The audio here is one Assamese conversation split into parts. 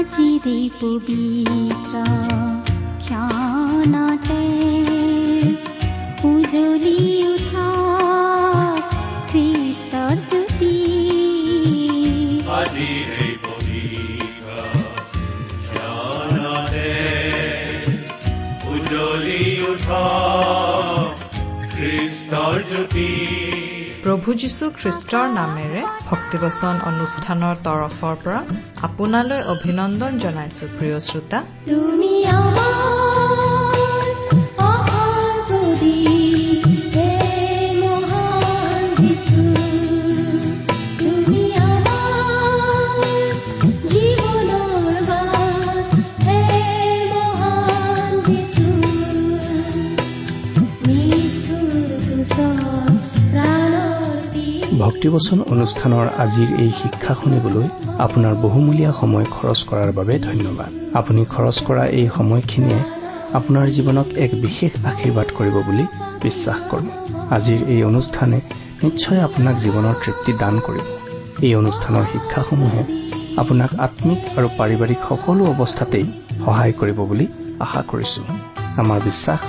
আজিৰে পবিত্ৰ ক্ষণতে উজলি উঠা জ্যোতি উঠা খ্ৰীষ্টৰ জ্যোতি প্ৰভু যীশু খ্ৰীষ্টৰ নামেৰে ভক্তিবচন অনুষ্ঠানৰ তৰফৰ পৰা আপোনালৈ অভিনন্দন জনাইছো প্ৰিয় শ্ৰোতা। তুমি ভক্তিবচন অনুষ্ঠানৰ আজিৰ এই শিক্ষা শুনিবলৈ আপোনাৰ বহুমূলীয়া সময় খৰচ কৰাৰ বাবে ধন্যবাদ। আপুনি খৰচ কৰা এই সময়খিনিয়ে আপোনাৰ জীৱনক এক বিশেষ আশীৰ্বাদ কৰিব বুলি বিশ্বাস কৰোঁ আজিৰ এই অনুষ্ঠানে নিশ্চয় আপোনাক জীৱনৰ তৃপ্তি দান কৰিব। এই অনুষ্ঠানৰ শিক্ষাসমূহে আপোনাক আত্মিক আৰু পাৰিবাৰিক সকলো অৱস্থাতেই সহায় কৰিব বুলি আশা কৰিছো। আমাৰ বিশ্বাস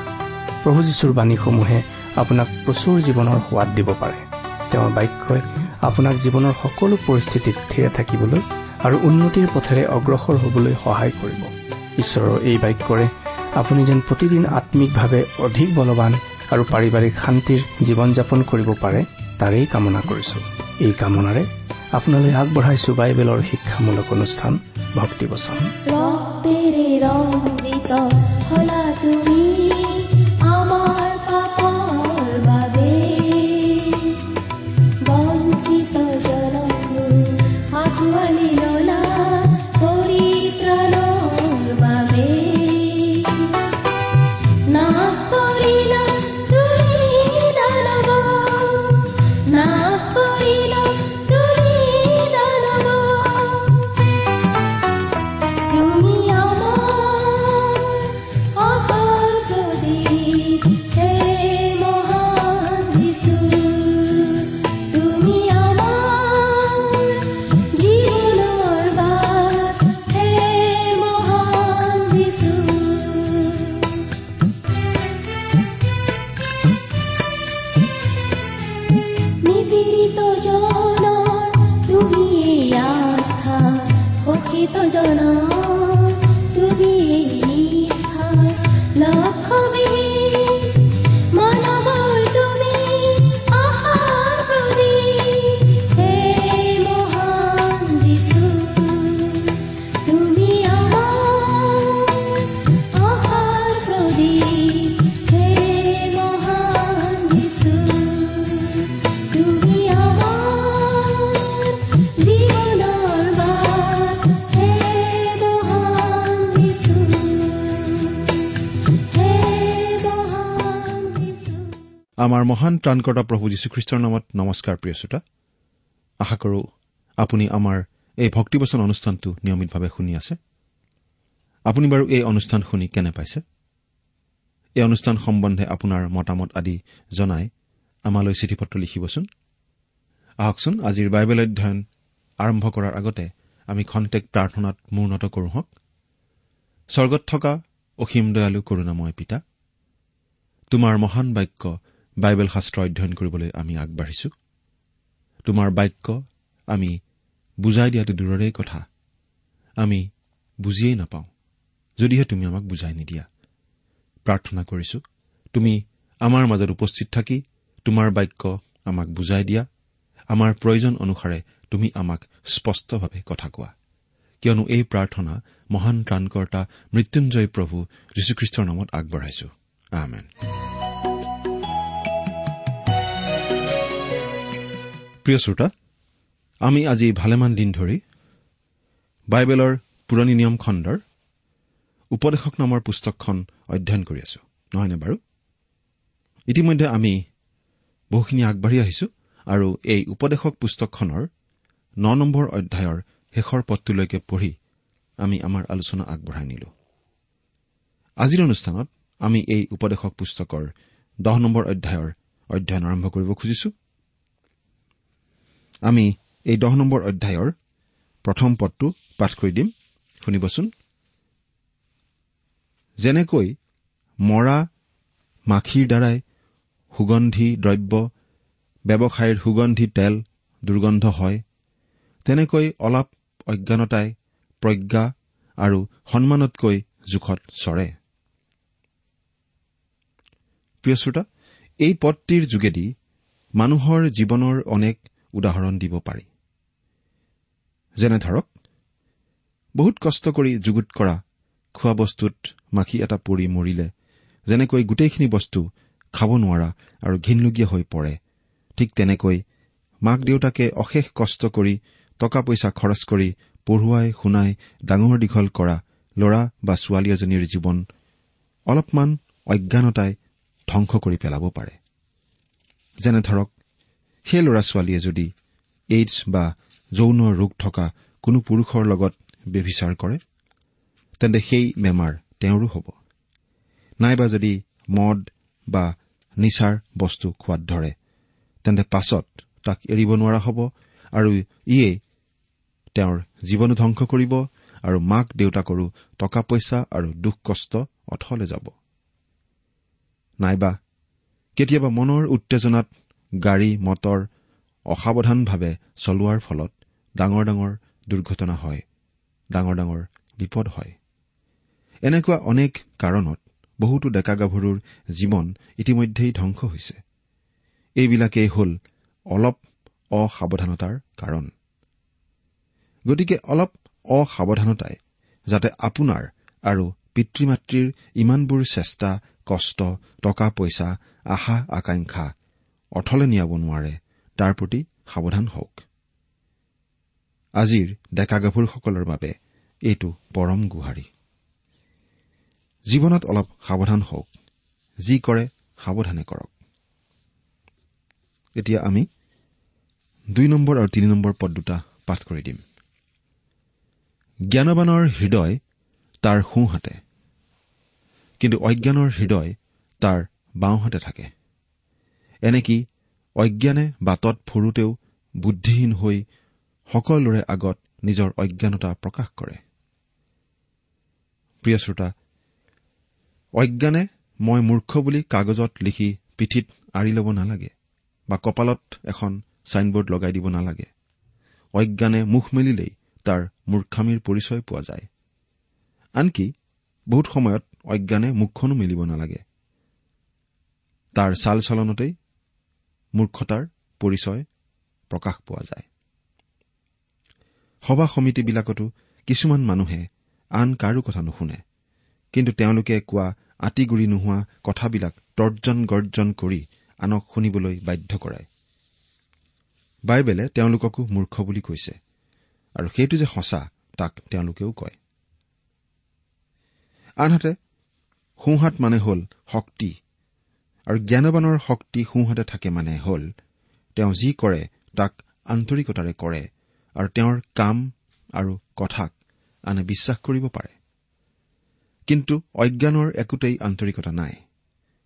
প্ৰভু যীশুৰ বাণীসমূহে আপোনাক প্ৰচুৰ জীৱনৰ সোৱাদ দিব পাৰে। তেওঁৰ বাক্যই আপোনাক জীৱনৰ সকলো পৰিস্থিতিত থিৰে থাকিবলৈ আৰু উন্নতিৰ পথেৰে অগ্ৰসৰ হ'বলৈ সহায় কৰিব। ঈশ্বৰৰ এই বাক্যৰে আপুনি যেন প্ৰতিদিন আত্মিকভাৱে অধিক বলৱান আৰু পাৰিবাৰিক শান্তিৰ জীৱন যাপন কৰিব পাৰে তাৰেই কামনা কৰিছো। এই কামনাৰে আপোনালৈ আগবঢ়াইছো বাইবেলৰ শিক্ষামূলক অনুষ্ঠান ভক্তিবচন। মহান ত্ৰাণকৰ্তা প্ৰভু যীশুখ্ৰীষ্টৰ নামত নমস্কাৰ প্ৰিয় শ্ৰোতা। আশা কৰো আপুনি আমাৰ এই ভক্তিবচন অনুষ্ঠানটো নিয়মিতভাৱে শুনি আছে। আপুনি বাৰু এই অনুষ্ঠান শুনি কেনে পাইছে? এই অনুষ্ঠান সম্বন্ধে আপোনাৰ মতামত আদি জনাই আমালৈ চিঠি পত্ৰ লিখিবচোন। আহকচোন আজিৰ বাইবেল অধ্যয়ন আৰম্ভ কৰাৰ আগতে আমি খন্তেক প্ৰাৰ্থনাত মূৰ্ণত কৰোঁ হওক। স্বৰ্গত থকা অসীম দয়ালু কৰোণাময় পিতা তোমাৰ মহান বাক্য বাইবেল শাস্ত্ৰ অধ্যয়ন কৰিবলৈ আমি আগবাঢ়িছো। তোমাৰ বাক্য আমি বুজাই দিয়াটো দূৰৰে কথা। আমি বুজিয়েই নাপাওঁ। যদিহে তুমি আমাক বুজাই নিদিয়া। প্ৰাৰ্থনা কৰিছো তুমি আমাৰ মাজত উপস্থিত থাকি তোমাৰ বাক্য আমাক বুজাই দিয়া। আমাৰ প্ৰয়োজন অনুসাৰে তুমি আমাক স্পষ্টভাৱে কথা কোৱা। কিয়নো এই প্ৰাৰ্থনা মহান ত্ৰাণকৰ্তা মৃত্যুঞ্জয় প্ৰভু যীশুখ্ৰীষ্টৰ নামত আগবঢ়াইছো। প্ৰিয় শ্ৰোতা আমি আজি ভালেমান দিন ধৰি বাইবেলৰ পুৰণি নিয়ম খণ্ডৰ উপদেশক নামৰ পুস্তকখন অধ্যয়ন কৰি আছো নহয়নে বাৰু? ইতিমধ্যে আমি বহুখিনি আগবাঢ়ি আহিছো আৰু এই উপদেশক পুস্তকখনৰ ন নম্বৰ অধ্যায়ৰ শেষৰ পদটোলৈকে পঢ়ি আমি আমাৰ আলোচনা আগবঢ়াই নিলো। আজিৰ অনুষ্ঠানত আমি এই উপদেশক পুস্তকৰ দহ নম্বৰ অধ্যায়ৰ অধ্যয়ন আৰম্ভ কৰিব খুজিছো। আমি এই দহ নম্বৰ অধ্যায়ৰ প্ৰথম পদটো পাঠ কৰি দিম। শুনিবচোন। যেনেকৈ মৰা মাখিৰ দ্বাৰাই সুগন্ধি দ্ৰব্য ব্যৱসায়ৰ সুগন্ধি তেল দুৰ্গন্ধ হয় তেনেকৈ অলপ অজ্ঞানতাই প্ৰজ্ঞা আৰু সন্মানতকৈ জোখত চৰে। প্ৰিয় শ্ৰোতা এই পদটিৰ যোগেদি মানুহৰ জীৱনৰ অনেক উদাহৰণ দিব পাৰি। যেনে ধৰক বহুত কষ্ট কৰি যুগুত কৰা খোৱা বস্তুত মাখি এটা পৰি মৰিলে যেনেকৈ গোটেইখিনি বস্তু খাব নোৱাৰা আৰু ঘিনলগীয়া হৈ পৰে ঠিক তেনেকৈ মাক দেউতাকে অশেষ কষ্ট কৰি টকা পইচা খৰচ কৰি পঢ়ুৱাই শুনাই ডাঙৰ দীঘল কৰা ল'ৰা বা ছোৱালী এজনীৰ জীৱন অলপমান অজ্ঞানতাই ধ্বংস কৰি পেলাব পাৰে। যেনে ধৰক সেই ল'ৰা ছোৱালীয়ে যদি এইডছ বা যৌন ৰোগ থকা কোনো পুৰুষৰ লগত ব্যভিচাৰ কৰে তেন্তে সেই বেমাৰ তেওঁৰো হ'ব। নাইবা যদি মদ বা নিচাৰ বস্তু খোৱাত ধৰে তেন্তে পাছত তাক এৰিব নোৱাৰা হ'ব আৰু ইয়েই তেওঁৰ জীৱনো ধ্বংস কৰিব আৰু মাক দেউতাকৰো টকা পইচা আৰু দুখ কষ্ট অথলে যাব। নাইবা কেতিয়াবা মনৰ উত্তেজনাত গাড়ী মটৰ অসাৱধানভাৱে চলোৱাৰ ফলত ডাঙৰ ডাঙৰ দুৰ্ঘটনা হয় ডাঙৰ ডাঙৰ বিপদ হয়। এনেকুৱা অনেক কাৰণত বহুতো ডেকা গাভৰুৰ জীৱন ইতিমধ্যেই ধ্বংস হৈছে। এইবিলাকেই হ'ল অলপ অসাৱধানতাৰ কাৰণ। গতিকে অলপ অসাৱধানতাই যাতে আপোনাৰ আৰু পিতৃ মাতৃৰ ইমানবোৰ চেষ্টা কষ্ট টকা পইচা আশা আকাংক্ষা অথলে নিয়াব নোৱাৰে তাৰ প্ৰতি সাৱধান হওক। আজিৰ ডেকা গাভৰুসকলৰ বাবে এইটো পৰম গুহাৰি। জীৱনত অলপ সাৱধান হওক যি কৰে সাৱধানে কৰক। এতিয়া আমি দুই নম্বৰ আৰু তিনি নম্বৰ পদ দুটা পাঠ কৰি দিম। জ্ঞানবানৰ হৃদয় তাৰ সোঁহাতে। কিন্তু অজ্ঞানৰ হৃদয় তাৰ বাওঁহাতে থাকে। এনেকি অজ্ঞানে বাটত ফুৰোতেও বুদ্ধিহীন হৈ সকলোৰে আগত নিজৰ অজ্ঞানতা প্ৰকাশ কৰে? প্ৰিয় শ্ৰোতা অজ্ঞানে মই মূৰ্খ বুলি কাগজত লিখি পিঠিত আঁৰি ল'ব নালাগে বা কপালত এখন ছাইনবোৰ্ড লগাই দিব নালাগে। অজ্ঞানে মুখ মেলিলেই তাৰ মূৰ্খামীৰ পৰিচয় পোৱা যায়। আনকি বহুত সময়ত অজ্ঞানে মুখখনো মেলিব নালাগে। তাৰ চাল চলনতেই মূৰ্খতাৰ পৰিচয় প্ৰকাশ পোৱা যায়। সভা সমিতিবিলাকতো কিছুমান মানুহে আন কাৰো কথা নুশুনে। কিন্তু তেওঁলোকে কোৱা আঁতিগুৰি নোহোৱা কথাবিলাক তৰ্জন গৰ্জন কৰি আনক শুনিবলৈ বাধ্য কৰায়। বাইবেলে তেওঁলোককো মূৰ্খ বুলি কৈছে আৰু সেইটো যে সঁচা তাক তেওঁলোকেও কয়। আনহাতে সোঁহাত মানে হ'ল শক্তি আৰু জ্ঞানবানৰ শক্তি সোঁহাতে থাকে মানে হ'ল তেওঁ যি কৰে তাক আন্তৰিকতাৰে কৰে আৰু তেওঁৰ কাম আৰু কথাক আনে বিশ্বাস কৰিব পাৰে। কিন্তু অজ্ঞানৰ একোতেই আন্তৰিকতা নাই।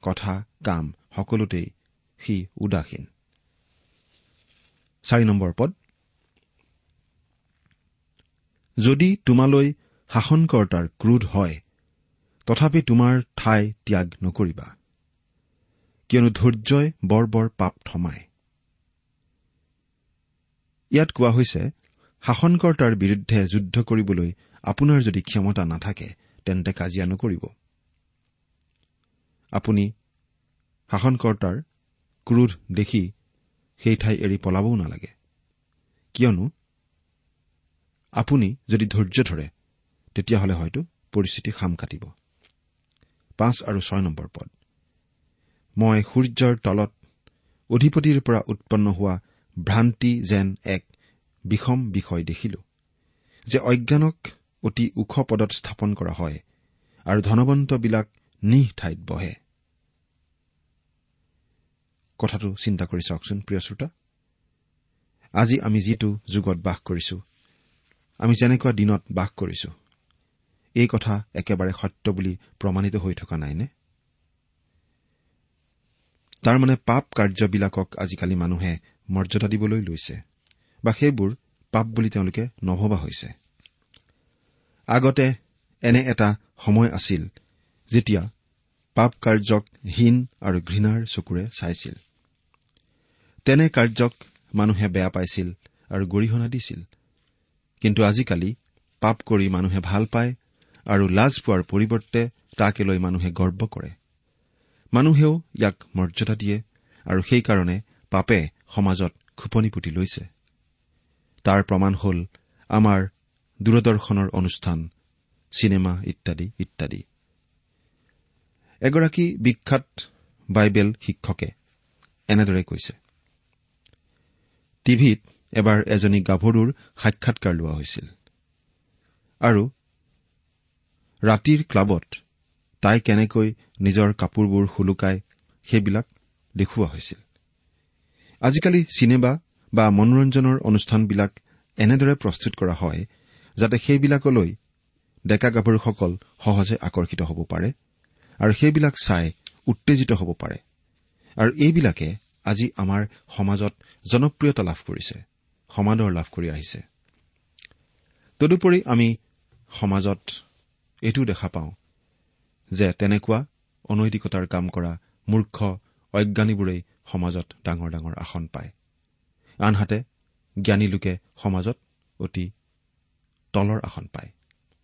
কথা কাম সকলোতেই সি উদাসীন। যদি তোমালৈ শাসনকৰ্তাৰ ক্ৰোধ হয় তথাপি তোমাৰ ঠাই ত্যাগ নকৰিবা। কিয়নো ধৈৰ্যই বৰ বৰ পাপ থমায় ইয়াত কোৱা হৈছে শাসনকৰ্তাৰ বিৰুদ্ধে যুদ্ধ কৰিবলৈ আপোনাৰ যদি ক্ষমতা নাথাকে তেন্তে কাজিয়া নকৰিব। আপুনি শাসনকৰ্তাৰ ক্ৰোধ দেখি সেই ঠাই এৰি পলাবও নালাগে। কিয়নো আপুনি যদি ধৈৰ্য ধৰে তেতিয়াহ'লে হয়তো পৰিস্থিতি খাম কাটিব। পাঁচ আৰু ছয় নম্বৰ পদ। মই সূৰ্যৰ তলত অধিপতিৰ পৰা উৎপন্ন হোৱা ভ্ৰান্তি যেন এক বিষম বিষয় দেখিলো যে অজ্ঞানক অতি ওখ পদত স্থাপন কৰা হয় আৰু ধনৱন্তবিলাক নিহ ঠাইত বহে। কথাটো চিন্তা কৰি চাওকচোন প্ৰিয় শ্ৰোতা। আজি আমি যিটো যুগত বাস কৰিছো আমি যেনেকুৱা দিনত বাস কৰিছো এই কথা একেবাৰে সত্য বুলি প্ৰমাণিত হৈ থকা নাইনে? তাৰমানে পাপ কাৰ্যবিলাকক আজিকালি মানুহে মৰ্যাদা দিবলৈ লৈছে। বা সেইবোৰ পাপ বুলি তেওঁলোকে নভবা হৈছে। আগতে এনে এটা সময় আছিল যেতিয়া পাপ কাৰ্যক হীন আৰু ঘৃণাৰ চকুৰে চাইছিল। তেনে কাৰ্যক মানুহে বেয়া পাইছিল আৰু গৰিহণা দিছিল। কিন্তু আজিকালি পাপ কৰি মানুহে ভাল পায় আৰু লাজ পোৱাৰ পৰিৱৰ্তে তাকে লৈ মানুহে গৰ্ব কৰে। মানুহেও ইয়াক মৰ্যাদা দিয়ে আৰু সেইকাৰণে পাপে সমাজত খোপনি পুতি লৈছে। তাৰ প্ৰমাণ হ'ল আমাৰ দূৰদৰ্শনৰ অনুষ্ঠান চিনেমা ইত্যাদি ইত্যাদি। এগৰাকী বিখ্যাত বাইবেল শিক্ষকে এনেদৰে কৈছে টিভিত এবাৰ এজনী গাভৰুৰ সাক্ষাৎকাৰ লোৱা হৈছিল আৰু ৰাতিৰ ক্লাবত তাই কেনেকৈ নিজৰ কাপোৰবোৰ সুলুকাই সেইবিলাক দেখুওৱা হৈছিল। আজিকালি চিনেমা বা মনোৰঞ্জনৰ অনুষ্ঠানবিলাক এনেদৰে প্ৰস্তুত কৰা হয় যাতে সেইবিলাকলৈ ডেকা গাভৰুসকল সহজে আকৰ্ষিত হ'ব পাৰে আৰু সেইবিলাক চাই উত্তেজিত হ'ব পাৰে। আৰু এইবিলাকে আজি আমাৰ সমাজত জনপ্ৰিয়তা লাভ কৰিছে সমাদৰ লাভ কৰি আহিছে। তদুপৰি আমি সমাজত এইটোও দেখা পাওঁ যে তেনেকুৱা অনৈতিকতাৰ কাম কৰা মূৰ্খ অজ্ঞানীবোৰেই সমাজত ডাঙৰ ডাঙৰ আসন পায়। আনহাতে জ্ঞানী লোকে সমাজত অতি তলৰ আসন পায়।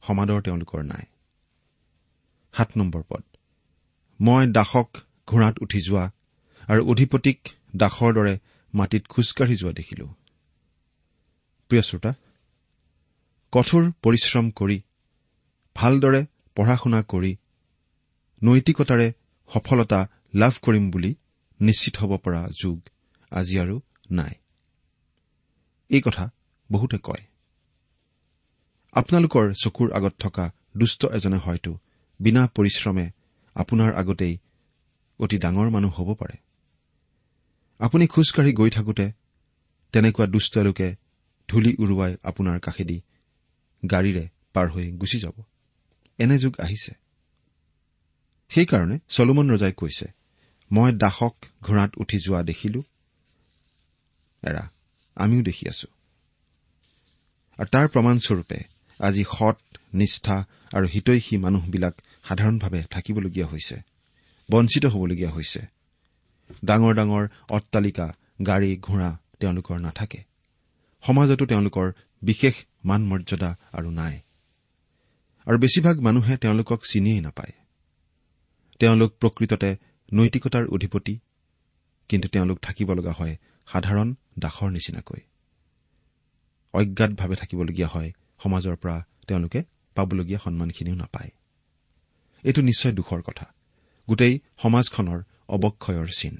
সমাদৰ তেওঁলোকৰ নাই। পদ। মই দাসক ঘোঁৰাত উঠি যোৱা আৰু অধিপতিক দাসৰ দৰে মাটিত খোজকাঢ়ি যোৱা দেখিলো। প্ৰিয় শ্ৰোতা কঠোৰ পৰিশ্ৰম কৰি ভালদৰে পঢ়া শুনা কৰি নৈতিকতাৰে সফলতা লাভ কৰিম বুলি নিশ্চিত হ'ব পৰা যুগ আজি আৰু নাই। এই কথা বহুতে কয়। আপোনালোকৰ চকুৰ আগত থকা দুষ্ট এজনে হয়তো বিনা পৰিশ্ৰমে আপোনাৰ আগতেই অতি ডাঙৰ মানুহ হ'ব পাৰে। আপুনি খোজকাঢ়ি গৈ থাকোতে তেনেকুৱা দুষ্ট লোকে ধূলি উৰুৱাই আপোনাৰ কাষেদি গাড়ীৰে পাৰ হৈ গুচি যাব। এনে যুগ আহিছে। সেইকাৰণে চলোমন ৰজাই কৈছে মই দাসক ঘোঁৰাত উঠি যোৱা দেখিলো। এৰা আমিও দেখি আছো। আৰু তাৰ প্ৰমাণস্বৰূপে আজি সৎ নিষ্ঠা আৰু হিতৈষী মানুহবিলাক সাধাৰণভাৱে থাকিবলগীয়া হৈছে বঞ্চিত হ'বলগীয়া হৈছে। ডাঙৰ ডাঙৰ অট্টালিকা গাড়ী ঘোঁৰা তেওঁলোকৰ নাথাকে। সমাজতো তেওঁলোকৰ বিশেষ মান মৰ্যাদা আৰু নাই। আৰু বেছিভাগ মানুহে তেওঁলোকক চিনিয়েই নাপায়। তেওঁলোক প্ৰকৃততে নৈতিকতাৰ অধিপতি কিন্তু তেওঁলোক থাকিব লগা হয় সাধাৰণ দাসৰ নিচিনাকৈ। অজ্ঞাতভাৱে থাকিবলগীয়া হয় সমাজৰ পৰা তেওঁলোকে পাবলগীয়া সন্মানখিনিও নাপায়। এইটো নিশ্চয় দুখৰ কথা। গোটেই সমাজখনৰ অৱক্ষয়ৰ চিন।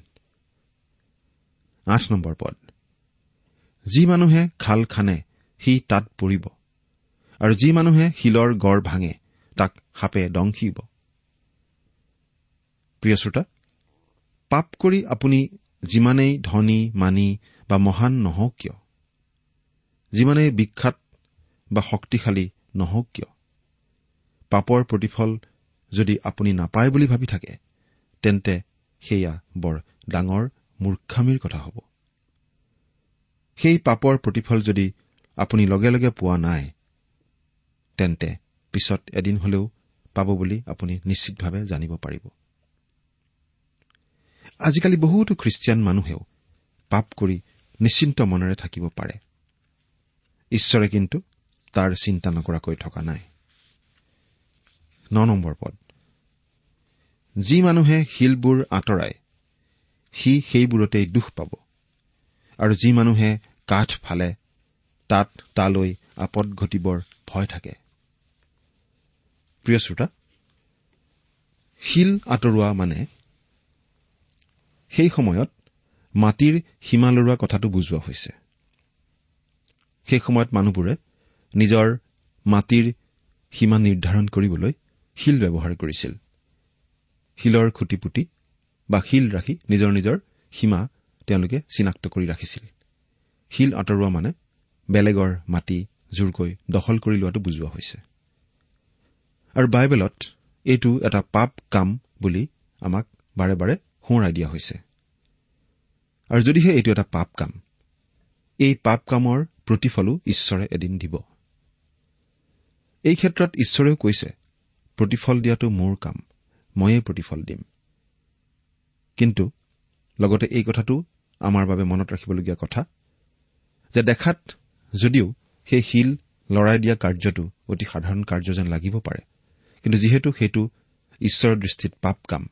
আঠ নম্বৰ পদ। যি মানুহে খাল খানে সি তাত পৰিব। আৰু যি মানুহে শিলৰ গড় ভাঙে তাক সাপে দংশিব। প্ৰিয় শ্ৰোতা পাপ কৰি আপুনি যিমানেই ধনী মানি বা মহান নহওক কিয়? যিমানেই বিখ্যাত বা শক্তিশালী নহওক কিয়? পাপৰ প্ৰতিফল যদি আপুনি নাপায় বুলি ভাবি থাকে তেন্তে সেয়া বৰ ডাঙৰ মূৰ্খামীৰ কথা হ'ব। সেই পাপৰ প্ৰতিফল যদি আপুনি লগে লগে পোৱা নাই তেন্তে পিছত এদিন হলেও পাব বুলি আপুনি নিশ্চিতভাৱে জানিব পাৰিব। আজিকালি বহুতো খ্ৰীষ্টিয়ান মানুহেও পাপ কৰি নিশ্চিন্ত মনেৰে থাকিব পাৰে। ঈশ্বৰে কিন্তু তাৰ চিন্তা নকৰাকৈ থকা নাই। ন নম্বৰ পদ। যি মানুহে শিলবোৰ আঁতৰাই সি সেইবোৰতেই দুখ পাব। আৰু যি মানুহে কাঠ ফালে তাত তালৈ আপদ ঘটিবৰ ভয় থাকে। প্ৰিয় শ্ৰোতা শিল আঁতৰোৱা মানে সেই সময়ত মাটিৰ সীমা লৰোৱা কথাটো বুজোৱা হৈছে। সেই সময়ত মানুহবোৰে নিজৰ মাটিৰ সীমা নিৰ্ধাৰণ কৰিবলৈ শিল ব্যৱহাৰ কৰিছিল। শিলৰ খুটি পুতি বা শিল ৰাখি নিজৰ নিজৰ সীমা তেওঁলোকে চিনাক্ত কৰি ৰাখিছিল। শিল আঁতৰোৱা মানে বেলেগৰ মাটি জোৰকৈ দখল কৰি লোৱাটো বুজোৱা হৈছে। আৰু বাইবেলত এইটো এটা পাপ কাম বুলি আমাক বাৰে বাৰে সোঁৱৰাই দিয়া হৈছে। আৰু যদিহে এইটো এটা পাপ কাম এই পাপ কামৰ প্ৰতিফলো ঈশ্বৰে এদিন দিব। এই ক্ষেত্ৰত ঈশ্বৰেও কৈছে প্ৰতিফল দিয়াটো মোৰ কাম ময়েই প্ৰতিফল দিম। কিন্তু লগতে এই কথাটো আমাৰ বাবে মনত ৰাখিবলগীয়া কথা যে দেখাত যদিও সেই শিল লৰাই দিয়া কাৰ্যটো অতি সাধাৰণ কাৰ্য যেন লাগিব পাৰে কিন্তু যিহেতু সেইটো ঈশ্বৰৰ দৃষ্টিত পাপ কাম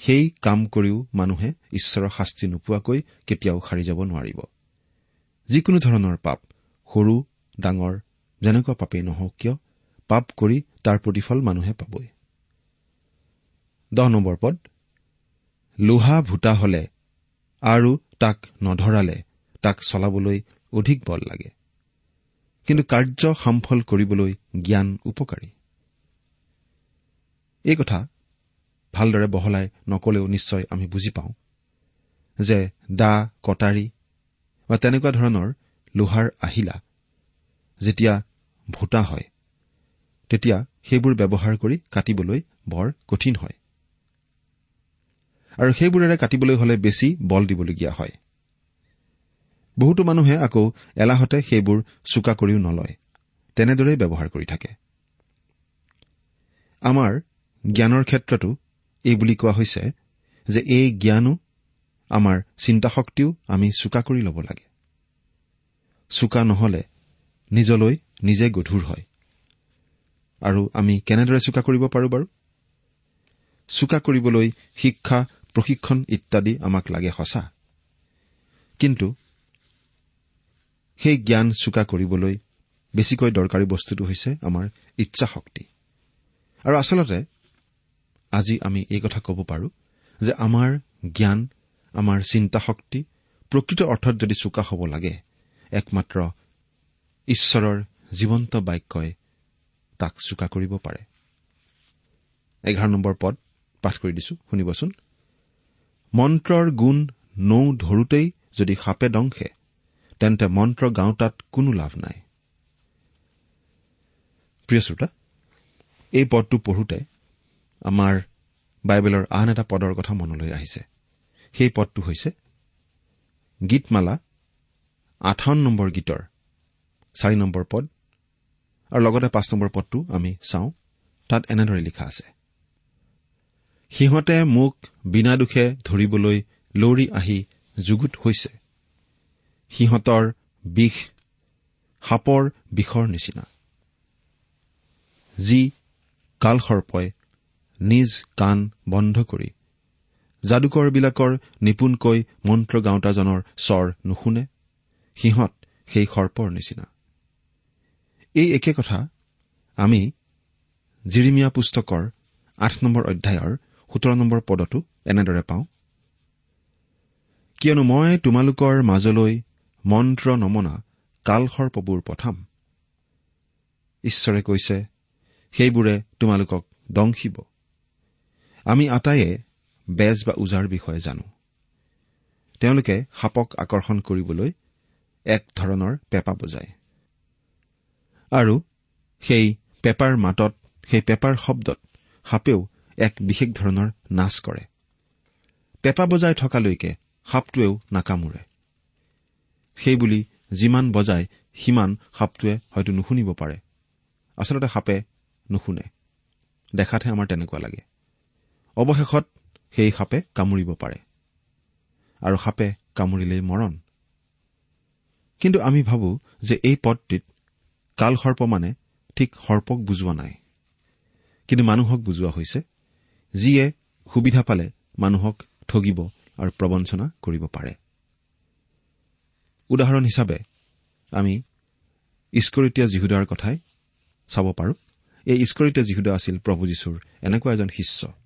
সেই কাম কৰিও মানুহে ঈশ্বৰৰ শাস্তি নোপোৱাকৈ কেতিয়াও সাৰি যাব নোৱাৰিব। যিকোনো ধৰণৰ পাপ সৰু ডাঙৰ যেনেকুৱা পাপেই নহওক কিয় পাপ কৰি তাৰ প্ৰতিফল মানুহে পাবই। দহ নম্বৰ পদ লোহা ভূটা হলে আৰু তাক নধৰালে তাক চলাবলৈ অধিক বল লাগে। কিন্তু কাৰ্য সামফল কৰিবলৈ জ্ঞান উপকাৰী। এই কথা ভালদৰে বহলাই নকলেও নিশ্চয় আমি বুজি পাওঁ। যে দা কটাৰী বা তেনেকুৱা ধৰণৰ লোহাৰ আহিলা যেতিয়া ভোটা হয় তেতিয়া সেইবোৰ ব্যৱহাৰ কৰি কাটিবলৈ বৰ কঠিন হয়। আৰু সেইবোৰেৰে কাটিবলৈ হলে বেছি বল দিবলগীয়া হয়। বহুতো মানুহে আকৌ এলাহতে সেইবোৰ চোকা কৰিও নলয় তেনেদৰেই ব্যৱহাৰ কৰি থাকে। আমাৰ জ্ঞানৰ ক্ষেত্ৰতো এই বুলি কোৱা হৈছে যে এই জ্ঞানো আমাৰ চিন্তাশক্তিও আমি চোকা কৰি ল'ব লাগে। চোকা নহলে নিজলৈ নিজে গধুৰ হয়। আৰু আমি কেনেদৰে চোকা কৰিব পাৰো বাৰু? চোকা কৰিবলৈ শিক্ষা প্ৰশিক্ষণ ইত্যাদি আমাক লাগে সঁচা। কিন্তু সেই জ্ঞান চোকা কৰিবলৈ বেছিকৈ দৰকাৰী বস্তুটো হৈছে আমাৰ ইচ্ছা শক্তি আৰু আচলতে আজি আমি এই কথা ক'ব পাৰো যে আমাৰ জ্ঞান আমাৰ চিন্তা শক্তি প্ৰকৃত অৰ্থত যদি চোকা হ'ব লাগে একমাত্ৰ ঈশ্বৰৰ জীৱন্ত বাক্যই তাক চোকা কৰিব পাৰে। মন্ত্ৰৰ গুণ নৌ ধৰোতেই যদি সাপে দংশে তেন্তে মন্ত্ৰ গাওঁতাত কোনো লাভ নাই। প্ৰিয় শ্ৰোতা এই পদটো পঢ়োতে আমাৰ বাইবেলৰ আন এটা পদৰ কথা মনলৈ আহিছে। সেই পদটো হৈছে গীতমালা আঠাৱন্ন নম্বৰ গীতৰ চাৰি নম্বৰ পদ আৰু লগতে পাঁচ নম্বৰ পদটো আমি চাওঁ তাত এনেদৰে লিখা আছে। সিহঁতে মোক বিনা দোষে ধৰিবলৈ লৰি আহি যুগুত হৈছে। সিহঁতৰ বিষ সাপৰ বিষৰ নিচিনা। যি কালসৰ্পই নিজ কাণ বন্ধ কৰি। যাদুকৰবিলাকৰ নিপুণকৈ মন্ত্ৰ গাওঁতাজনৰ স্বৰ নুশুনে সিহঁত সেই সৰ্পৰ নিচিনা। এই একে কথা আমি জিৰিমিয়া পুস্তকৰ আঠ নম্বৰ অধ্যায়ৰ সোতৰ নম্বৰ পদতো এনেদৰে পাওঁ। কিয়নো মই তোমালোকৰ মাজলৈ মন্ত্ৰ নমনা কালসৰ্পবোৰ পঠাম। ঈশ্বৰে কৈছে সেইবোৰে তোমালোকক দংশিব। আমি আটাইয়ে বেজ বা ওজাৰ বিষয়ে জানো। তেওঁলোকে সাপক আকৰ্ষণ কৰিবলৈ এক ধৰণৰ পেপা বজায়। আৰু সেই পেপাৰ মাতত সেই পেপাৰ শব্দত সাপেও এক বিশেষ ধৰণৰ নাচ কৰে। পেপা বজাই থকালৈকে সাপটোৱেও নাকামোৰে। সেইবুলি যিমান বজায় সিমান সাপটোৱে হয়তো নুশুনিব পাৰে। আচলতে সাপে নুশুনে। দেখাতহে আমাৰ তেনেকুৱা লাগে। অৱশেষত সেই সাপে কামুৰিব পাৰে। আৰু সাপে কামুৰিলেই মৰণ। কিন্তু আমি ভাবো যে এই পদটিত কালসৰ্প মানে ঠিক সৰ্পক বুজোৱা নাই। কিন্তু মানুহক বুজোৱা হৈছে যিয়ে সুবিধা পালে মানুহক ঠগিব আৰু প্ৰবঞ্চনা কৰিব পাৰে। উদাহৰণ হিচাপে আমি ইস্কৰিতীয়া যীহুদাৰ কথাই চাব পাৰো। এই ইস্কৰিতীয়া যীহুদা আছিল প্ৰভু যীশুৰ এনেকুৱা এজন শিষ্য।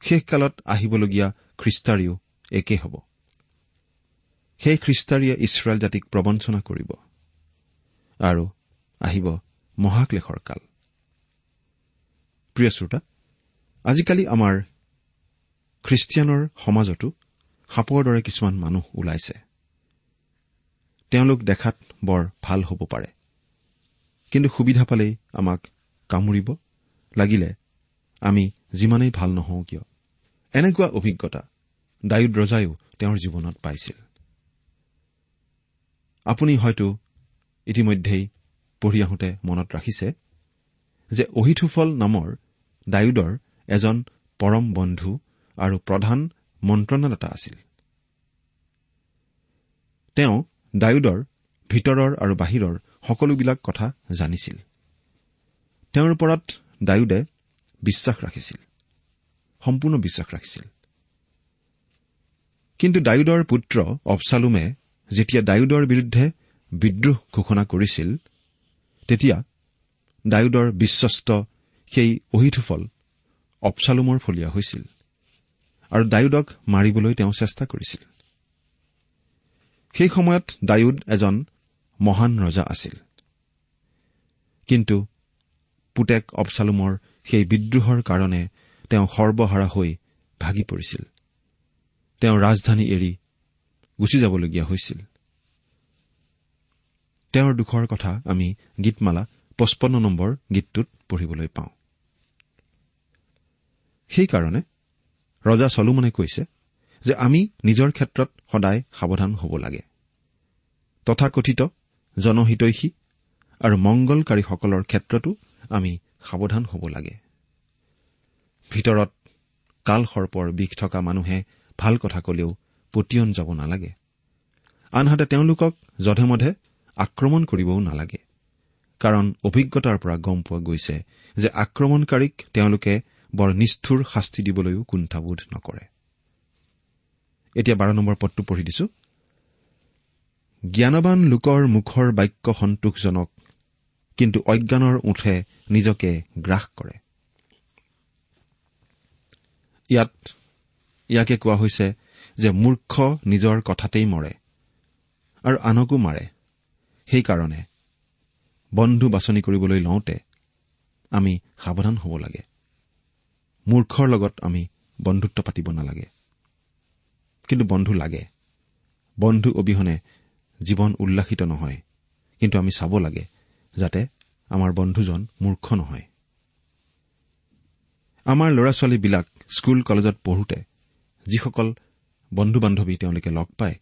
শেষকালত আহিবলগীয়া খ্ৰীষ্টাৰীও একে হ'ব। সেই খ্ৰীষ্টাৰীয়ে ইছৰাইল জাতিক প্ৰবঞ্চনা কৰিব আৰু আহিব মহাক্লেশৰ কাল। প্ৰিয় শ্ৰোতা আজিকালি আমাৰ খ্ৰীষ্টিয়ানৰ সমাজতো সাপৰ দৰে কিছুমান মানুহ ওলাইছে। তেওঁলোক দেখাত বৰ ভাল হ'ব পাৰে। কিন্তু সুবিধা পালেই আমাক কামুৰিব। লাগিলে আমি যিমানেই ভাল নহওঁ কিয়? এনেকুৱা অভিজ্ঞতা ডায়ুদ ৰজায়ো তেওঁৰ জীৱনত পাইছিল। আপুনি হয়তো ইতিমধ্যেই পঢ়ি আহোঁতে মনত ৰাখিছে যে অহিথুফল নামৰ ডায়ুদৰ এজন পৰম বন্ধু আৰু প্ৰধান মন্ত্ৰণাদাতা আছিল। তেওঁ ডায়ুদৰ ভিতৰৰ আৰু বাহিৰৰ সকলোবিলাক কথা জানিছিল। তেওঁৰ ওপৰত ডায়ুদে বিশ্বাস ৰাখিছিল। সম্পূৰ্ণ বিশ্বাস ৰাখিছিল। কিন্তু ডায়ুদৰ পুত্ৰ অবছালোমে যেতিয়া ডায়ুদৰ বিৰুদ্ধে বিদ্ৰোহ ঘোষণা কৰিছিল তেতিয়া ডায়ুদৰ বিশ্বস্ত সেই অহিথুফল অবছালোমৰ ফলীয়া হৈছিল আৰু ডায়ুদক মাৰিবলৈ তেওঁ চেষ্টা কৰিছিল। সেই সময়ত ডায়ুদ এজন মহান ৰজা আছিল। কিন্তু পুতেক অবছালোমৰ সেই বিদ্ৰোহৰ কাৰণে তেওঁ সৰ্বহাৰা হৈ ভাগি পৰিছিল। তেওঁ ৰাজধানী এৰি গুচি যাবলগীয়া হৈছিল। তেওঁৰ দুখৰ কথা আমি গীতমালা পঁচপন্ন নম্বৰ গীতটোত পঢ়িবলৈ পাওঁ। সেইকাৰণে ৰজা চলোমনে কৈছে যে আমি নিজৰ ক্ষেত্ৰত সদায় সাৱধান হ'ব লাগে। তথাকথিত জনহিতৈষী আৰু মংগলকাৰীসকলৰ ক্ষেত্ৰতো আমি সাৱধান হ'ব লাগে। ভিতৰত কাল সৰ্পৰ বিষ থকা মানুহে ভাল কথা কলেও পতিয়ন যাব নালাগে। আনহাতে তেওঁলোকক যধে মধে আক্ৰমণ কৰিবও নালাগে। কাৰণ অভিজ্ঞতাৰ পৰা গম পোৱা গৈছে যে আক্ৰমণকাৰীক তেওঁলোকে বৰ নিষ্ঠুৰ শাস্তি দিবলৈও কুণ্ঠাবোধ নকৰে। জ্ঞানবান লোকৰ মুখৰ বাক্য সন্তোষজনক কিন্তু অজ্ঞানৰ ওঠে নিজকে গ্ৰাস কৰে। ইয়াত ইয়াকে কোৱা হৈছে যে মূৰ্খ নিজৰ কথাতেই মৰে আৰু আনকো মাৰে। সেইকাৰণে বন্ধু বাছনি কৰিবলৈ লওঁতে আমি সাৱধান হ'ব লাগে। মূৰ্খৰ লগত আমি বন্ধুত্ব পাতিব নালাগে। কিন্তু বন্ধু লাগে। বন্ধু অবিহনে জীৱন উল্লাসিত নহয়। কিন্তু আমি চাব লাগে যাতে আমাৰ বন্ধুজন মূৰ্খ নহয়। আমাৰ ল'ৰা ছোৱালীবিলাক স্কুল কলেজত পঢ়োতে যিসকল বন্ধু বান্ধৱী তেওঁলোকে লগ পায়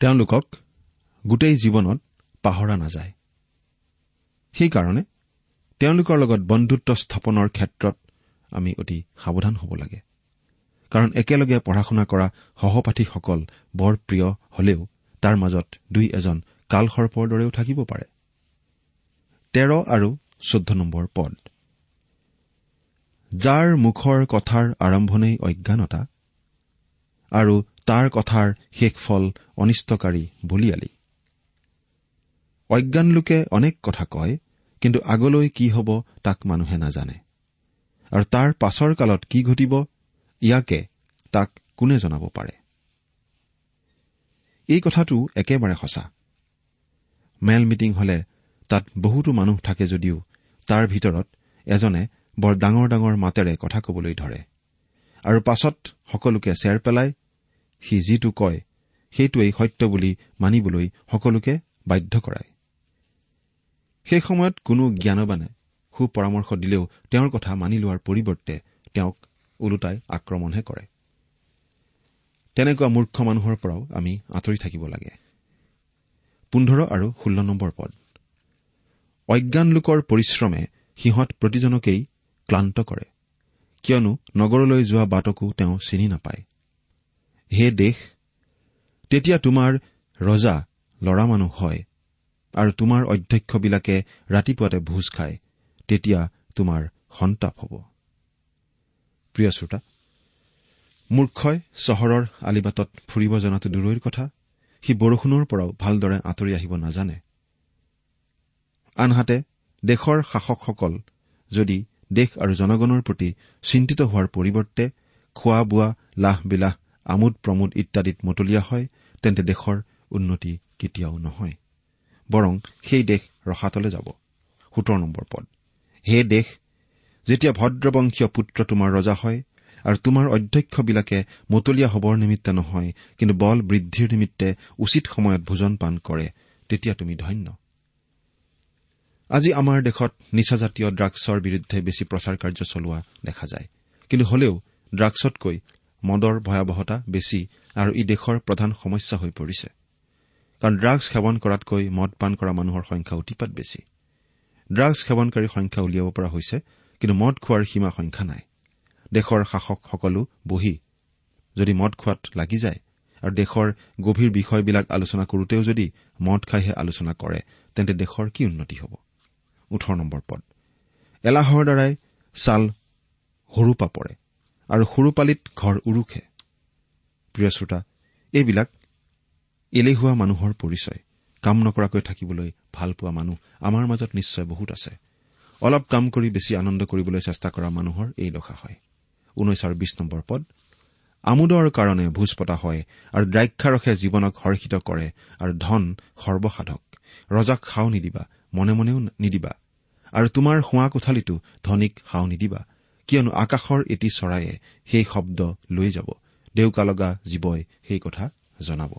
তেওঁলোকক গোটেই জীৱনত পাহৰা নাযায়। সেইকাৰণে তেওঁলোকৰ লগত বন্ধুত্ব স্থাপনৰ ক্ষেত্ৰত আমি অতি সাৱধান হ'ব লাগে। কাৰণ একেলগে পঢ়া শুনা কৰা সহপাঠীসকল বৰ প্ৰিয় হলেও তাৰ মাজত দুই এজন কালসৰ্পৰ দৰেও থাকিব পাৰে। তেৰ আৰু চৈধ্য নম্বৰ পদ। যাৰ মুখৰ কথাৰ আৰম্ভণি অজ্ঞানতা আৰু তাৰ কথাৰ শেষ ফল অনিষ্টকাৰী বলিয়ালি। অজ্ঞান লোকে অনেক কথা কয় কিন্তু আগলৈ কি হ'ব তাক মানুহে নাজানে। আৰু তাৰ পাছৰ কালত কি ঘটিব ইয়াকে তাক কোনে জনাব পাৰে? এই কথাটো একেবাৰে সঁচা। মেল মিটিং হলে তাত বহুতো মানুহ থাকে যদিও তাৰ ভিতৰত এজনে বৰ ডাঙৰ ডাঙৰ মাতেৰে কথা কবলৈ ধৰে। আৰু পাছত সকলোকে চেৰ পেলাই সি যিটো কয় সেইটোৱেই সত্য বুলি মানিবলৈ সকলোকে বাধ্য কৰায়। সেই সময়ত কোনো জ্ঞানবানে সু পৰামৰ্শ দিলেও তেওঁৰ কথা মানি লোৱাৰ পৰিৱৰ্তে তেওঁক ওলোটাই আক্ৰমণহে কৰে। তেনেকুৱা মূৰ্খ মানুহৰ পৰাও আমি আঁতৰি থাকিব লাগে। পোন্ধৰ আৰু ষোল্ল নম্বৰ পদ। অজ্ঞান লোকৰ পৰিশ্ৰমে সিহঁত প্ৰতিজনকেই ক্লান্ত কৰে। কিয়নো নগৰলৈ যোৱা বাটকো তেওঁ চিনি নাপায়। হে দেশ তেতিয়া তোমাৰ ৰজা ল'ৰা মানুহ হয় আৰু তোমাৰ অধ্যক্ষবিলাকে ৰাতিপুৱাতে ভোজ খায় তেতিয়া তোমাৰ সন্তাপ হ'ব। প্ৰিয় শ্ৰোতা মূৰ্খই চহৰৰ আলিবাটত ফুৰিব জনাটো দূৰৈৰ কথা সি বৰষুণৰ পৰাও ভালদৰে আঁতৰি আহিব নাজানে। আনহাতে দেশৰ শাসকসকল যদি দেশ আৰু জনগণৰ প্ৰতি চিন্তিত হোৱাৰ পৰিৱৰ্তে খোৱা বোৱা লাহ বিলাহ আমোদ প্ৰমোদ ইত্যাদিত মতলীয়া হয় তেন্তে দেশৰ উন্নতি কেতিয়াও নহয়। বৰং সেই দেশ ৰসাতলে যাব। সোতৰ নম্বৰ পদ। হে দেশ যেতিয়া ভদ্ৰবংশীয় পুত্ৰ তোমাৰ ৰজা হয় আৰু তোমাৰ অধ্যক্ষবিলাকে মতলীয়া হবৰ নিমিত্তে নহয় কিন্তু বল বৃদ্ধিৰ নিমিত্তে উচিত সময়ত ভোজন পান কৰে তেতিয়া তুমি ধন্য। আজি আমাৰ দেশত নিচাজাতীয় ড্ৰাগছৰ বিৰুদ্ধে বেছি প্ৰচাৰ কাৰ্য চলোৱা দেখা যায়। কিন্তু হলেও ড্ৰাগছতকৈ মদৰ ভয়াৱহতা বেছি আৰু ই দেশৰ প্ৰধান সমস্যা হৈ পৰিছে। কাৰণ ড্ৰাগছ সেৱন কৰাতকৈ মদ পান কৰা মানুহৰ সংখ্যা অতিপাত বেছি। ড্ৰাগছ সেৱনকাৰীৰ সংখ্যা উলিয়াব পৰা হৈছে কিন্তু মদ খোৱাৰ সীমা সংখ্যা নাই। দেশৰ শাসকসকলো বহি যদি মদ খোৱাত লাগি যায় আৰু দেশৰ গভীৰ বিষয়বিলাক আলোচনা কৰোতেও যদি মদ খাইহে আলোচনা কৰে তেন্তে দেশৰ কি উন্নতি হ'ব? ওঠৰ নম্বৰ পদ। এলাহৰ দ্বাৰাই ছাল সৰুপা পৰে আৰু সৰুপালিত ঘৰ উৰুখে। প্ৰিয় শ্ৰোতা এইবিলাক এলেহুৱা মানুহৰ পৰিচয়। কাম নকৰাকৈ থাকিবলৈ ভাল পোৱা মানুহ আমাৰ মাজত নিশ্চয় বহুত আছে। অলপ কাম কৰি বেছি আনন্দ কৰিবলৈ চেষ্টা কৰা মানুহৰ এই দশা হয়। ঊনৈছ আৰু বিশ নম্বৰ পদ আমোদৰ কাৰণে ভোজ পতা হয় আৰু দ্ৰাক্ষাৰসে জীৱনক হৰ্ষিত কৰে আৰু ধন সৰ্বসাধক। ৰজাক সাও নিদিবা মনে মনেও নিদিবা। আৰু তোমাৰ শোৱা কোঠালিতো ধনীক সাও নিদিবা কিয়নো আকাশৰ এটি চৰায়ে সেই শব্দ লৈ যাব। ডেউকা লগা জীৱই সেই কথা জনাব।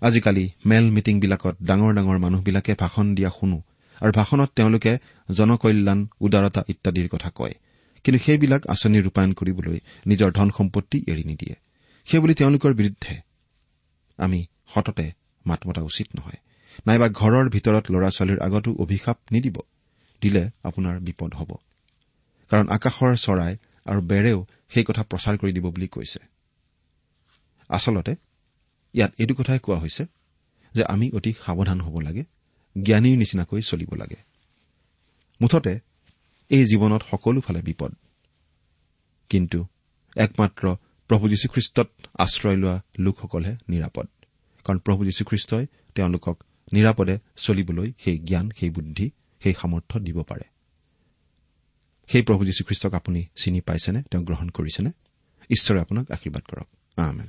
আজিকালি মেল মিটিংবিলাকত ডাঙৰ ডাঙৰ মানুহবিলাকে ভাষণ দিয়া শুনো আৰু ভাষণত তেওঁলোকে জনকল্যাণ উদাৰতা ইত্যাদিৰ কথা কয়। কিন্তু সেইবিলাক আঁচনি ৰূপায়ণ কৰিবলৈ নিজৰ ধন সম্পত্তি এৰি নিদিয়ে। সেইবুলি তেওঁলোকৰ বিৰুদ্ধে আমি সততে মাত মতা উচিত নহয়। নাইবা ঘৰৰ ভিতৰত ল'ৰা ছোৱালীৰ আগতো অভিশাপ নিদিব দিলে আপোনাৰ বিপদ হ'ব। কাৰণ আকাশৰ চৰাই আৰু বেৰেও সেই কথা প্ৰচাৰ কৰি দিব বুলি কৈছে। আচলতে ইয়াত এইটো কথাই কোৱা হৈছে যে আমি অতি সাৱধান হ'ব লাগে জ্ঞানীৰ নিচিনাকৈ চলিব লাগে। মুঠতে এই জীৱনত সকলোফালে বিপদ। কিন্তু একমাত্ৰ প্ৰভু যীশুখ্ৰীষ্টত আশ্ৰয় লোৱা লোকসকলহে নিৰাপদ। কাৰণ প্ৰভু যীশুখ্ৰীষ্টই তেওঁলোকক নিৰাপদে চলিবলৈ সেই জ্ঞান সেই বুদ্ধি সেই সামৰ্থ্য দিব পাৰে। সেই প্ৰভু যীশুখ্ৰীষ্টক আপুনি চিনি পাইছেনে? তেওঁ গ্ৰহণ কৰিছেনে? ঈশ্বৰে আপোনাক আশীৰ্বাদ কৰক। আমেন।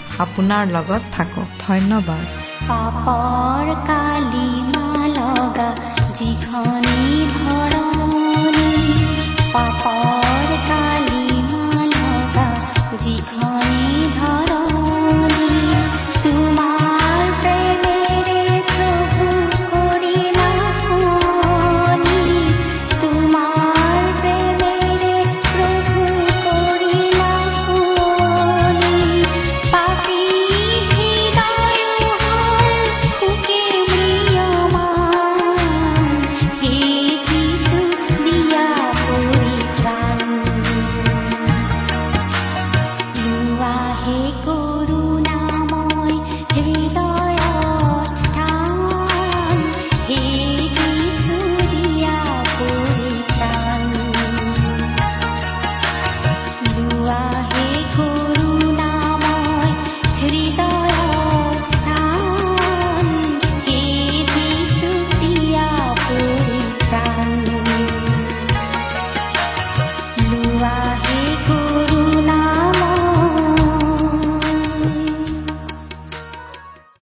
আপোনাৰ লগত থাকক। ধন্যবাদ। পাপৰ কালি লগা যিখনি ধৰণি পাপৰ